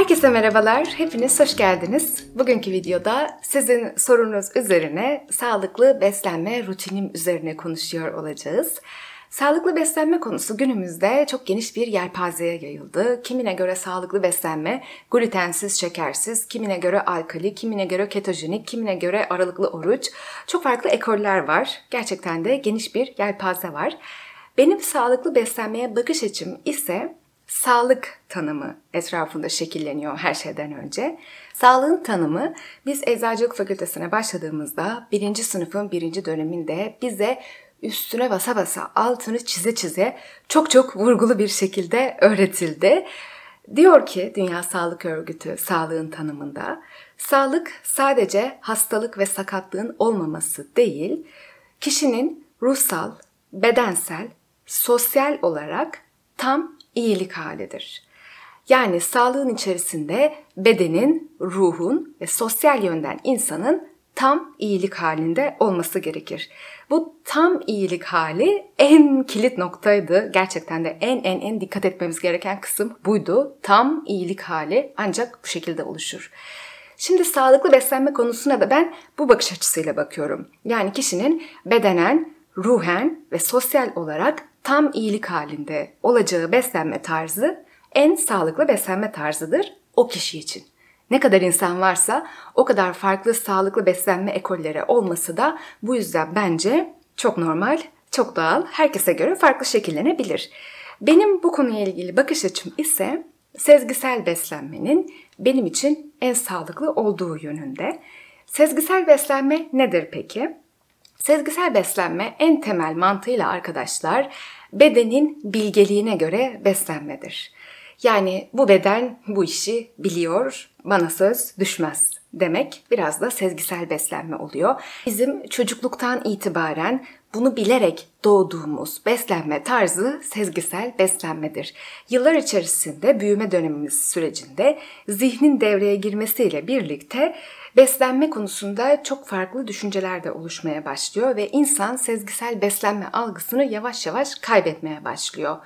Herkese merhabalar, hepiniz hoş geldiniz. Bugünkü videoda sizin sorunuz üzerine sağlıklı beslenme rutinim üzerine konuşuyor olacağız. Sağlıklı beslenme konusu günümüzde çok geniş bir yelpazeye yayıldı. Kimine göre sağlıklı beslenme glutensiz, şekersiz, kimine göre alkali, kimine göre ketojenik, kimine göre aralıklı oruç. Çok farklı ekoller var. Gerçekten de geniş bir yelpaze var. Benim sağlıklı beslenmeye bakış açım ise sağlık tanımı etrafında şekilleniyor her şeyden önce. Sağlığın tanımı biz Eczacılık Fakültesine başladığımızda birinci sınıfın birinci döneminde bize üstüne basa basa altını çize çize çok çok vurgulu bir şekilde öğretildi. Diyor ki Dünya Sağlık Örgütü sağlığın tanımında sağlık sadece hastalık ve sakatlığın olmaması değil, kişinin ruhsal, bedensel, sosyal olarak tam iyilik halidir. Yani sağlığın içerisinde bedenin, ruhun ve sosyal yönden insanın tam iyilik halinde olması gerekir. Bu tam iyilik hali en kilit noktaydı. Gerçekten de en en en dikkat etmemiz gereken kısım buydu. Tam iyilik hali ancak bu şekilde oluşur. Şimdi sağlıklı beslenme konusuna da ben bu bakış açısıyla bakıyorum. Yani kişinin bedenen, ruhen ve sosyal olarak tam iyilik halinde olacağı beslenme tarzı en sağlıklı beslenme tarzıdır o kişi için. Ne kadar insan varsa o kadar farklı sağlıklı beslenme ekolleri olması da bu yüzden bence çok normal, çok doğal, herkese göre farklı şekillenebilir. Benim bu konuya ilgili bakış açım ise sezgisel beslenmenin benim için en sağlıklı olduğu yönünde. Sezgisel beslenme nedir peki? Sezgisel beslenme en temel mantığıyla arkadaşlar bedenin bilgeliğine göre beslenmedir. Yani bu beden bu işi biliyor, bana söz düşmez demek biraz da sezgisel beslenme oluyor. Bizim çocukluktan itibaren bunu bilerek doğduğumuz beslenme tarzı sezgisel beslenmedir. Yıllar içerisinde büyüme dönemimiz sürecinde zihnin devreye girmesiyle birlikte beslenme konusunda çok farklı düşünceler de oluşmaya başlıyor ve insan sezgisel beslenme algısını yavaş yavaş kaybetmeye başlıyor.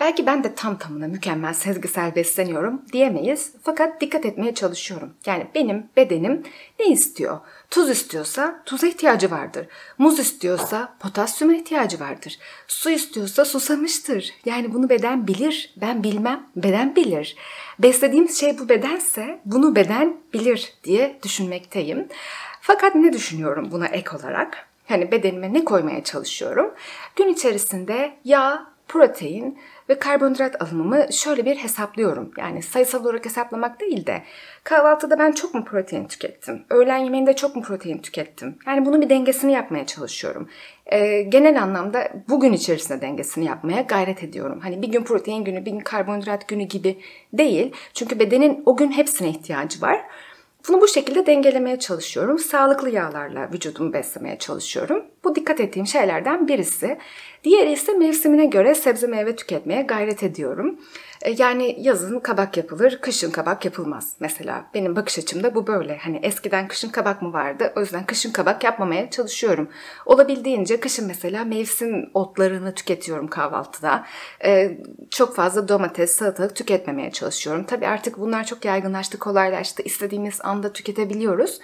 Belki ben de tam tamına mükemmel sezgisel besleniyorum diyemeyiz. Fakat dikkat etmeye çalışıyorum. Yani benim bedenim ne istiyor? Tuz istiyorsa tuza ihtiyacı vardır. Muz istiyorsa potasyuma ihtiyacı vardır. Su istiyorsa susamıştır. Yani bunu beden bilir. Ben bilmem. Beden bilir. Beslediğimiz şey bu bedense bunu beden bilir diye düşünmekteyim. Fakat ne düşünüyorum buna ek olarak? Yani bedenime ne koymaya çalışıyorum? Gün içerisinde yağ, protein, ve karbonhidrat alımımı şöyle bir hesaplıyorum. Yani sayısal olarak hesaplamak değil de kahvaltıda ben çok mu protein tükettim? Öğlen yemeğinde çok mu protein tükettim? Yani bunun bir dengesini yapmaya çalışıyorum. Ee, genel anlamda bugün içerisinde dengesini yapmaya gayret ediyorum. Hani bir gün protein günü, bir gün karbonhidrat günü gibi değil. Çünkü bedenin o gün hepsine ihtiyacı var. Bunu bu şekilde dengelemeye çalışıyorum. Sağlıklı yağlarla vücudumu beslemeye çalışıyorum. Bu dikkat ettiğim şeylerden birisi. Diğeri ise mevsimine göre sebze meyve tüketmeye gayret ediyorum. E, yani yazın kabak yapılır, kışın kabak yapılmaz mesela. Benim bakış açımda bu böyle. Hani eskiden kışın kabak mı vardı? O yüzden kışın kabak yapmamaya çalışıyorum. Olabildiğince kışın mesela mevsim otlarını tüketiyorum kahvaltıda. Ee, çok fazla domates, salatalık tüketmemeye çalışıyorum. Tabii artık bunlar çok yaygınlaştı, kolaylaştı. İstediğimiz anda tüketebiliyoruz.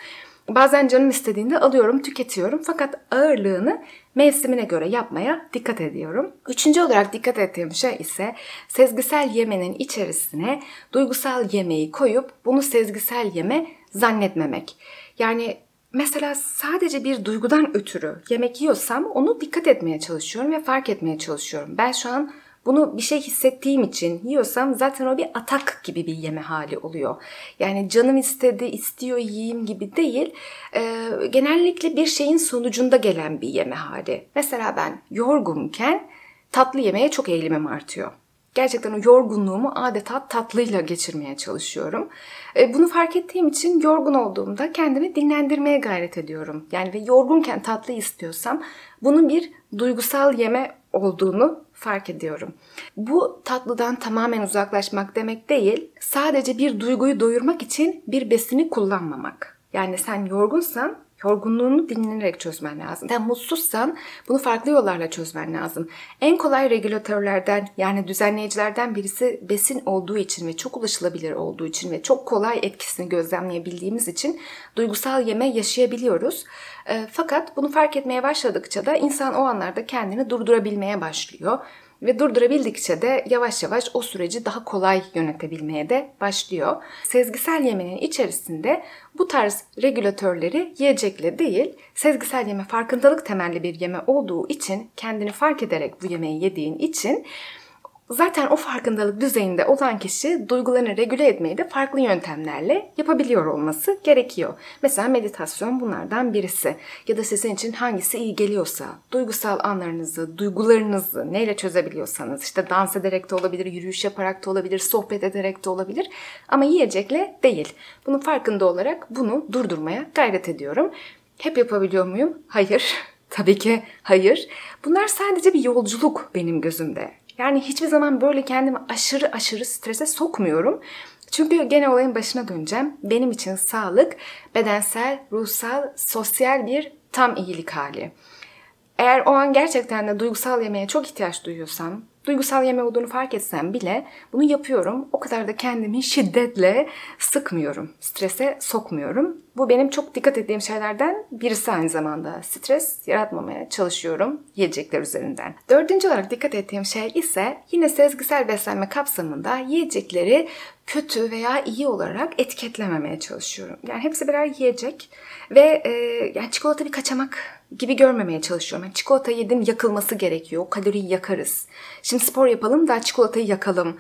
Bazen canım istediğinde alıyorum, tüketiyorum fakat ağırlığını mevsimine göre yapmaya dikkat ediyorum. Üçüncü olarak dikkat ettiğim şey ise sezgisel yemenin içerisine duygusal yemeği koyup bunu sezgisel yeme zannetmemek. Yani Mesela sadece bir duygudan ötürü yemek yiyorsam onu dikkat etmeye çalışıyorum ve fark etmeye çalışıyorum. Ben şu an bunu bir şey hissettiğim için yiyorsam zaten o bir atak gibi bir yeme hali oluyor. Yani canım istedi, istiyor yiyeyim gibi değil. E, genellikle bir şeyin sonucunda gelen bir yeme hali. Mesela ben yorgunken tatlı yemeye çok eğilimim artıyor. Gerçekten o yorgunluğumu adeta tatlıyla geçirmeye çalışıyorum. E, bunu fark ettiğim için yorgun olduğumda kendimi dinlendirmeye gayret ediyorum. Yani ve yorgunken tatlı istiyorsam bunun bir duygusal yeme olduğunu fark ediyorum. Bu tatlıdan tamamen uzaklaşmak demek değil, sadece bir duyguyu doyurmak için bir besini kullanmamak. Yani sen yorgunsan Yorgunluğunu dinlenerek çözmen lazım. Yani mutsuzsan bunu farklı yollarla çözmen lazım. En kolay regülatörlerden yani düzenleyicilerden birisi besin olduğu için ve çok ulaşılabilir olduğu için ve çok kolay etkisini gözlemleyebildiğimiz için duygusal yeme yaşayabiliyoruz. E, fakat bunu fark etmeye başladıkça da insan o anlarda kendini durdurabilmeye başlıyor. Ve durdurabildikçe de yavaş yavaş o süreci daha kolay yönetebilmeye de başlıyor. Sezgisel yemenin içerisinde bu tarz regülatörleri yiyecekle değil, sezgisel yeme farkındalık temelli bir yeme olduğu için, kendini fark ederek bu yemeği yediğin için Zaten o farkındalık düzeyinde olan kişi duygularını regüle etmeyi de farklı yöntemlerle yapabiliyor olması gerekiyor. Mesela meditasyon bunlardan birisi. Ya da sizin için hangisi iyi geliyorsa, duygusal anlarınızı, duygularınızı neyle çözebiliyorsanız, işte dans ederek de olabilir, yürüyüş yaparak da olabilir, sohbet ederek de olabilir ama yiyecekle değil. Bunun farkında olarak bunu durdurmaya gayret ediyorum. Hep yapabiliyor muyum? Hayır. Tabii ki hayır. Bunlar sadece bir yolculuk benim gözümde. Yani hiçbir zaman böyle kendimi aşırı aşırı strese sokmuyorum. Çünkü gene olayın başına döneceğim. Benim için sağlık bedensel, ruhsal, sosyal bir tam iyilik hali. Eğer o an gerçekten de duygusal yemeğe çok ihtiyaç duyuyorsam, duygusal yeme olduğunu fark etsem bile bunu yapıyorum. O kadar da kendimi şiddetle sıkmıyorum. Strese sokmuyorum. Bu benim çok dikkat ettiğim şeylerden birisi aynı zamanda. Stres yaratmamaya çalışıyorum yiyecekler üzerinden. Dördüncü olarak dikkat ettiğim şey ise yine sezgisel beslenme kapsamında yiyecekleri kötü veya iyi olarak etiketlememeye çalışıyorum. Yani hepsi birer yiyecek ve e, yani çikolata bir kaçamak gibi görmemeye çalışıyorum. Yani çikolata yedim yakılması gerekiyor. O kaloriyi yakarız. Şimdi spor yapalım da çikolatayı yakalım.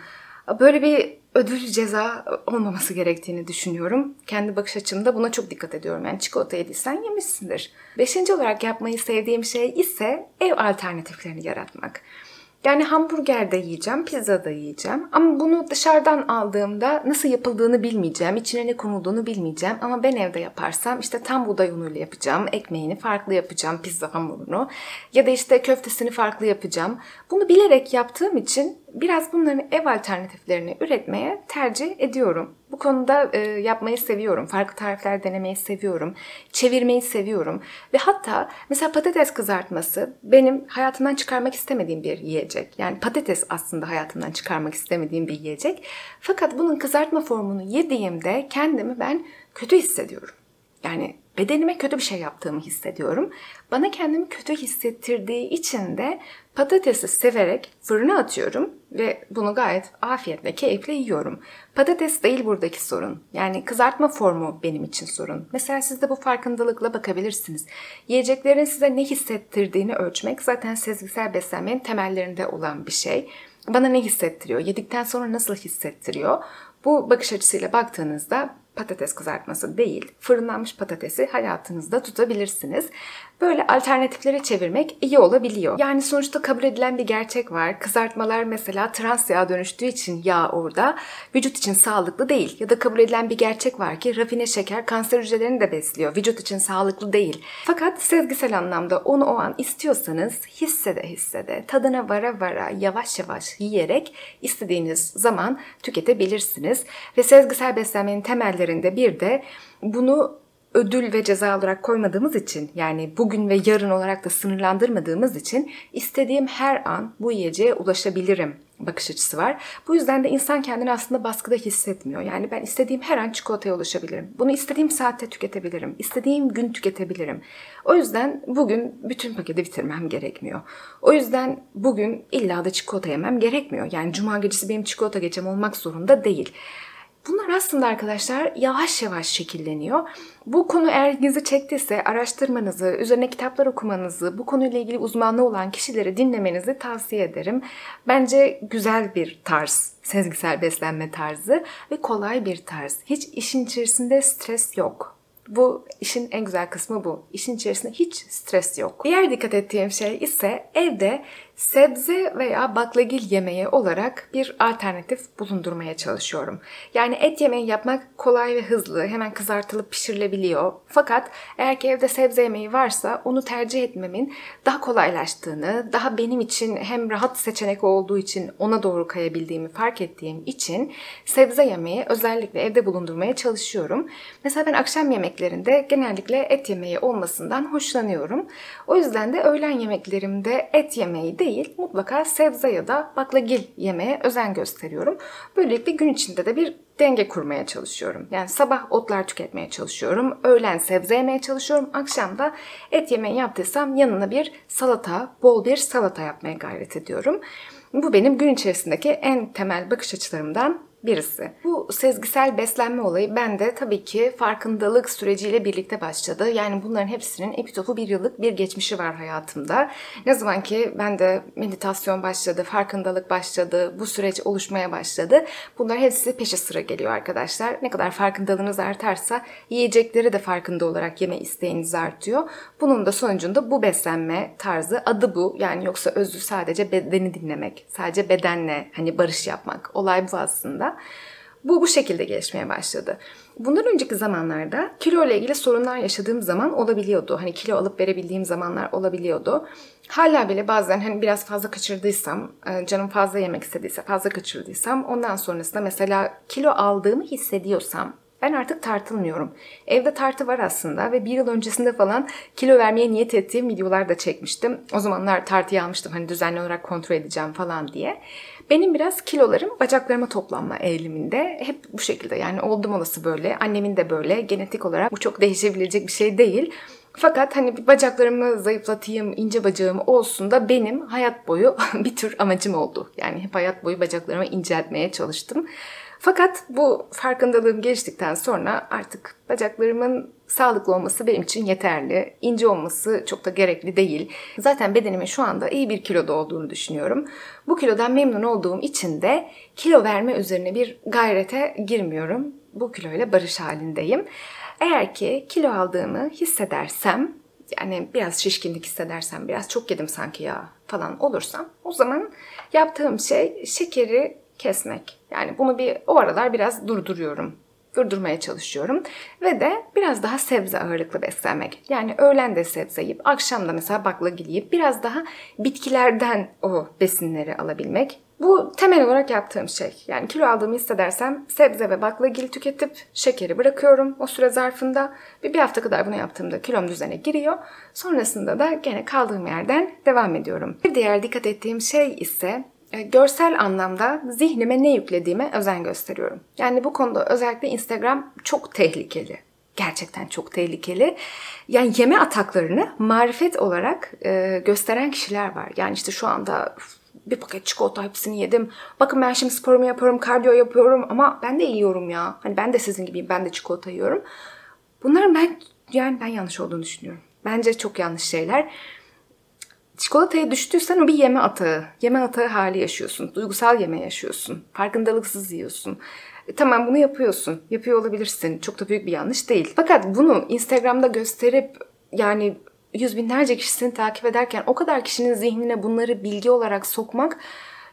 Böyle bir ödül ceza olmaması gerektiğini düşünüyorum. Kendi bakış açımda buna çok dikkat ediyorum. Yani çikolata yediysen yemişsindir. Beşinci olarak yapmayı sevdiğim şey ise ev alternatiflerini yaratmak. Yani hamburger de yiyeceğim, pizza da yiyeceğim. Ama bunu dışarıdan aldığımda nasıl yapıldığını bilmeyeceğim, içine ne konulduğunu bilmeyeceğim. Ama ben evde yaparsam işte tam buğday unuyla yapacağım, ekmeğini farklı yapacağım, pizza hamurunu. Ya da işte köftesini farklı yapacağım. Bunu bilerek yaptığım için biraz bunların ev alternatiflerini üretmeye tercih ediyorum. Konuda e, yapmayı seviyorum. Farklı tarifler denemeyi seviyorum. Çevirmeyi seviyorum. Ve hatta mesela patates kızartması benim hayatımdan çıkarmak istemediğim bir yiyecek. Yani patates aslında hayatımdan çıkarmak istemediğim bir yiyecek. Fakat bunun kızartma formunu yediğimde kendimi ben kötü hissediyorum. Yani bedenime kötü bir şey yaptığımı hissediyorum. Bana kendimi kötü hissettirdiği için de patatesi severek fırına atıyorum ve bunu gayet afiyetle, keyifle yiyorum. Patates değil buradaki sorun. Yani kızartma formu benim için sorun. Mesela siz de bu farkındalıkla bakabilirsiniz. Yiyeceklerin size ne hissettirdiğini ölçmek zaten sezgisel beslenmenin temellerinde olan bir şey. Bana ne hissettiriyor? Yedikten sonra nasıl hissettiriyor? Bu bakış açısıyla baktığınızda patates kızartması değil, fırınlanmış patatesi hayatınızda tutabilirsiniz. Böyle alternatiflere çevirmek iyi olabiliyor. Yani sonuçta kabul edilen bir gerçek var. Kızartmalar mesela trans yağ dönüştüğü için yağ orada vücut için sağlıklı değil. Ya da kabul edilen bir gerçek var ki rafine şeker kanser hücrelerini de besliyor. Vücut için sağlıklı değil. Fakat sezgisel anlamda onu o an istiyorsanız hissede hissede, tadına vara vara, yavaş yavaş yiyerek istediğiniz zaman tüketebilirsiniz. Ve sezgisel beslenmenin temellerinde bir de bunu ödül ve ceza olarak koymadığımız için yani bugün ve yarın olarak da sınırlandırmadığımız için istediğim her an bu yiyeceğe ulaşabilirim bakış açısı var. Bu yüzden de insan kendini aslında baskıda hissetmiyor. Yani ben istediğim her an çikolataya ulaşabilirim. Bunu istediğim saatte tüketebilirim. İstediğim gün tüketebilirim. O yüzden bugün bütün paketi bitirmem gerekmiyor. O yüzden bugün illa da çikolata yemem gerekmiyor. Yani cuma gecesi benim çikolata gecem olmak zorunda değil. Bunlar aslında arkadaşlar yavaş yavaş şekilleniyor. Bu konu eğer ilginizi çektiyse araştırmanızı, üzerine kitaplar okumanızı, bu konuyla ilgili uzmanlığı olan kişileri dinlemenizi tavsiye ederim. Bence güzel bir tarz, sezgisel beslenme tarzı ve kolay bir tarz. Hiç işin içerisinde stres yok. Bu işin en güzel kısmı bu. İşin içerisinde hiç stres yok. Diğer dikkat ettiğim şey ise evde sebze veya baklagil yemeği olarak bir alternatif bulundurmaya çalışıyorum. Yani et yemeği yapmak kolay ve hızlı, hemen kızartılıp pişirilebiliyor. Fakat eğer ki evde sebze yemeği varsa onu tercih etmemin daha kolaylaştığını, daha benim için hem rahat seçenek olduğu için ona doğru kayabildiğimi fark ettiğim için sebze yemeği özellikle evde bulundurmaya çalışıyorum. Mesela ben akşam yemeklerinde genellikle et yemeği olmasından hoşlanıyorum. O yüzden de öğlen yemeklerimde et yemeği değil değil, mutlaka sebze ya da baklagil yemeye özen gösteriyorum. Böylelikle gün içinde de bir denge kurmaya çalışıyorum. Yani sabah otlar tüketmeye çalışıyorum, öğlen sebze yemeye çalışıyorum, akşam da et yemeği yaptıysam yanına bir salata, bol bir salata yapmaya gayret ediyorum. Bu benim gün içerisindeki en temel bakış açılarımdan birisi. Bu sezgisel beslenme olayı bende tabii ki farkındalık süreciyle birlikte başladı. Yani bunların hepsinin epitopu bir yıllık bir geçmişi var hayatımda. Ne zaman ki ben de meditasyon başladı, farkındalık başladı, bu süreç oluşmaya başladı. Bunlar hepsi peşi sıra geliyor arkadaşlar. Ne kadar farkındalığınız artarsa yiyecekleri de farkında olarak yeme isteğiniz artıyor. Bunun da sonucunda bu beslenme tarzı adı bu. Yani yoksa özü sadece bedeni dinlemek, sadece bedenle hani barış yapmak. Olay bu aslında. Bu bu şekilde gelişmeye başladı. Bundan önceki zamanlarda kilo ile ilgili sorunlar yaşadığım zaman olabiliyordu. Hani kilo alıp verebildiğim zamanlar olabiliyordu. Hala bile bazen hani biraz fazla kaçırdıysam, e, canım fazla yemek istediyse, fazla kaçırdıysam ondan sonrasında mesela kilo aldığımı hissediyorsam ben artık tartılmıyorum. Evde tartı var aslında ve bir yıl öncesinde falan kilo vermeye niyet ettiğim videolar da çekmiştim. O zamanlar tartıyı almıştım hani düzenli olarak kontrol edeceğim falan diye. Benim biraz kilolarım bacaklarıma toplanma eğiliminde. Hep bu şekilde yani oldum olası böyle. Annemin de böyle. Genetik olarak bu çok değişebilecek bir şey değil. Fakat hani bacaklarımı zayıflatayım, ince bacağım olsun da benim hayat boyu bir tür amacım oldu. Yani hep hayat boyu bacaklarımı inceltmeye çalıştım. Fakat bu farkındalığım geliştikten sonra artık bacaklarımın sağlıklı olması benim için yeterli. İnce olması çok da gerekli değil. Zaten bedenimin şu anda iyi bir kiloda olduğunu düşünüyorum. Bu kilodan memnun olduğum için de kilo verme üzerine bir gayrete girmiyorum. Bu kiloyla barış halindeyim. Eğer ki kilo aldığımı hissedersem yani biraz şişkinlik hissedersem, biraz çok yedim sanki ya falan olursam o zaman yaptığım şey şekeri kesmek. Yani bunu bir o aralar biraz durduruyorum. Durdurmaya çalışıyorum. Ve de biraz daha sebze ağırlıklı beslenmek. Yani öğlen de sebze yiyip, akşam da mesela baklagil yiyip biraz daha bitkilerden o besinleri alabilmek. Bu temel olarak yaptığım şey. Yani kilo aldığımı hissedersem sebze ve baklagil tüketip şekeri bırakıyorum o süre zarfında. Bir, bir hafta kadar bunu yaptığımda kilom düzene giriyor. Sonrasında da gene kaldığım yerden devam ediyorum. Bir diğer dikkat ettiğim şey ise görsel anlamda zihnime ne yüklediğime özen gösteriyorum. Yani bu konuda özellikle Instagram çok tehlikeli. Gerçekten çok tehlikeli. Yani yeme ataklarını marifet olarak e, gösteren kişiler var. Yani işte şu anda bir paket çikolata hepsini yedim. Bakın ben şimdi sporumu yapıyorum, kardiyo yapıyorum ama ben de yiyorum ya. Hani ben de sizin gibiyim, ben de çikolata yiyorum. Bunların ben yani ben yanlış olduğunu düşünüyorum. Bence çok yanlış şeyler. Çikolataya düştüysen o bir yeme atağı. Yeme atağı hali yaşıyorsun. Duygusal yeme yaşıyorsun. Farkındalıksız yiyorsun. E, tamam bunu yapıyorsun. Yapıyor olabilirsin. Çok da büyük bir yanlış değil. Fakat bunu Instagram'da gösterip yani yüz binlerce kişisini takip ederken o kadar kişinin zihnine bunları bilgi olarak sokmak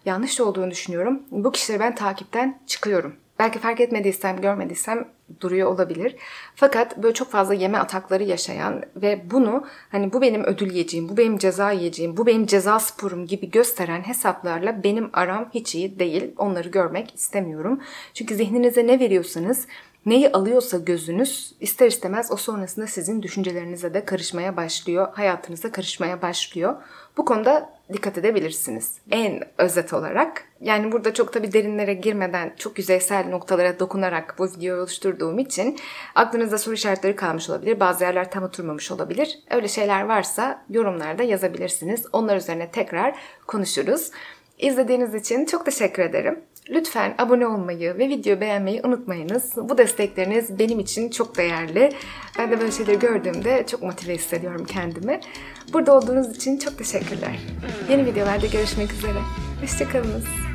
yanlış olduğunu düşünüyorum. Bu kişileri ben takipten çıkıyorum. Belki fark etmediysem, görmediysem duruyor olabilir. Fakat böyle çok fazla yeme atakları yaşayan ve bunu hani bu benim ödül yiyeceğim, bu benim ceza yiyeceğim, bu benim ceza sporum gibi gösteren hesaplarla benim aram hiç iyi değil. Onları görmek istemiyorum. Çünkü zihninize ne veriyorsanız neyi alıyorsa gözünüz ister istemez o sonrasında sizin düşüncelerinize de karışmaya başlıyor, hayatınıza karışmaya başlıyor. Bu konuda dikkat edebilirsiniz. En özet olarak yani burada çok tabii derinlere girmeden çok yüzeysel noktalara dokunarak bu videoyu oluşturduğum için aklınızda soru işaretleri kalmış olabilir. Bazı yerler tam oturmamış olabilir. Öyle şeyler varsa yorumlarda yazabilirsiniz. Onlar üzerine tekrar konuşuruz. İzlediğiniz için çok teşekkür ederim. Lütfen abone olmayı ve video beğenmeyi unutmayınız. Bu destekleriniz benim için çok değerli. Ben de böyle şeyleri gördüğümde çok motive hissediyorum kendimi. Burada olduğunuz için çok teşekkürler. Yeni videolarda görüşmek üzere. Hoşçakalınız.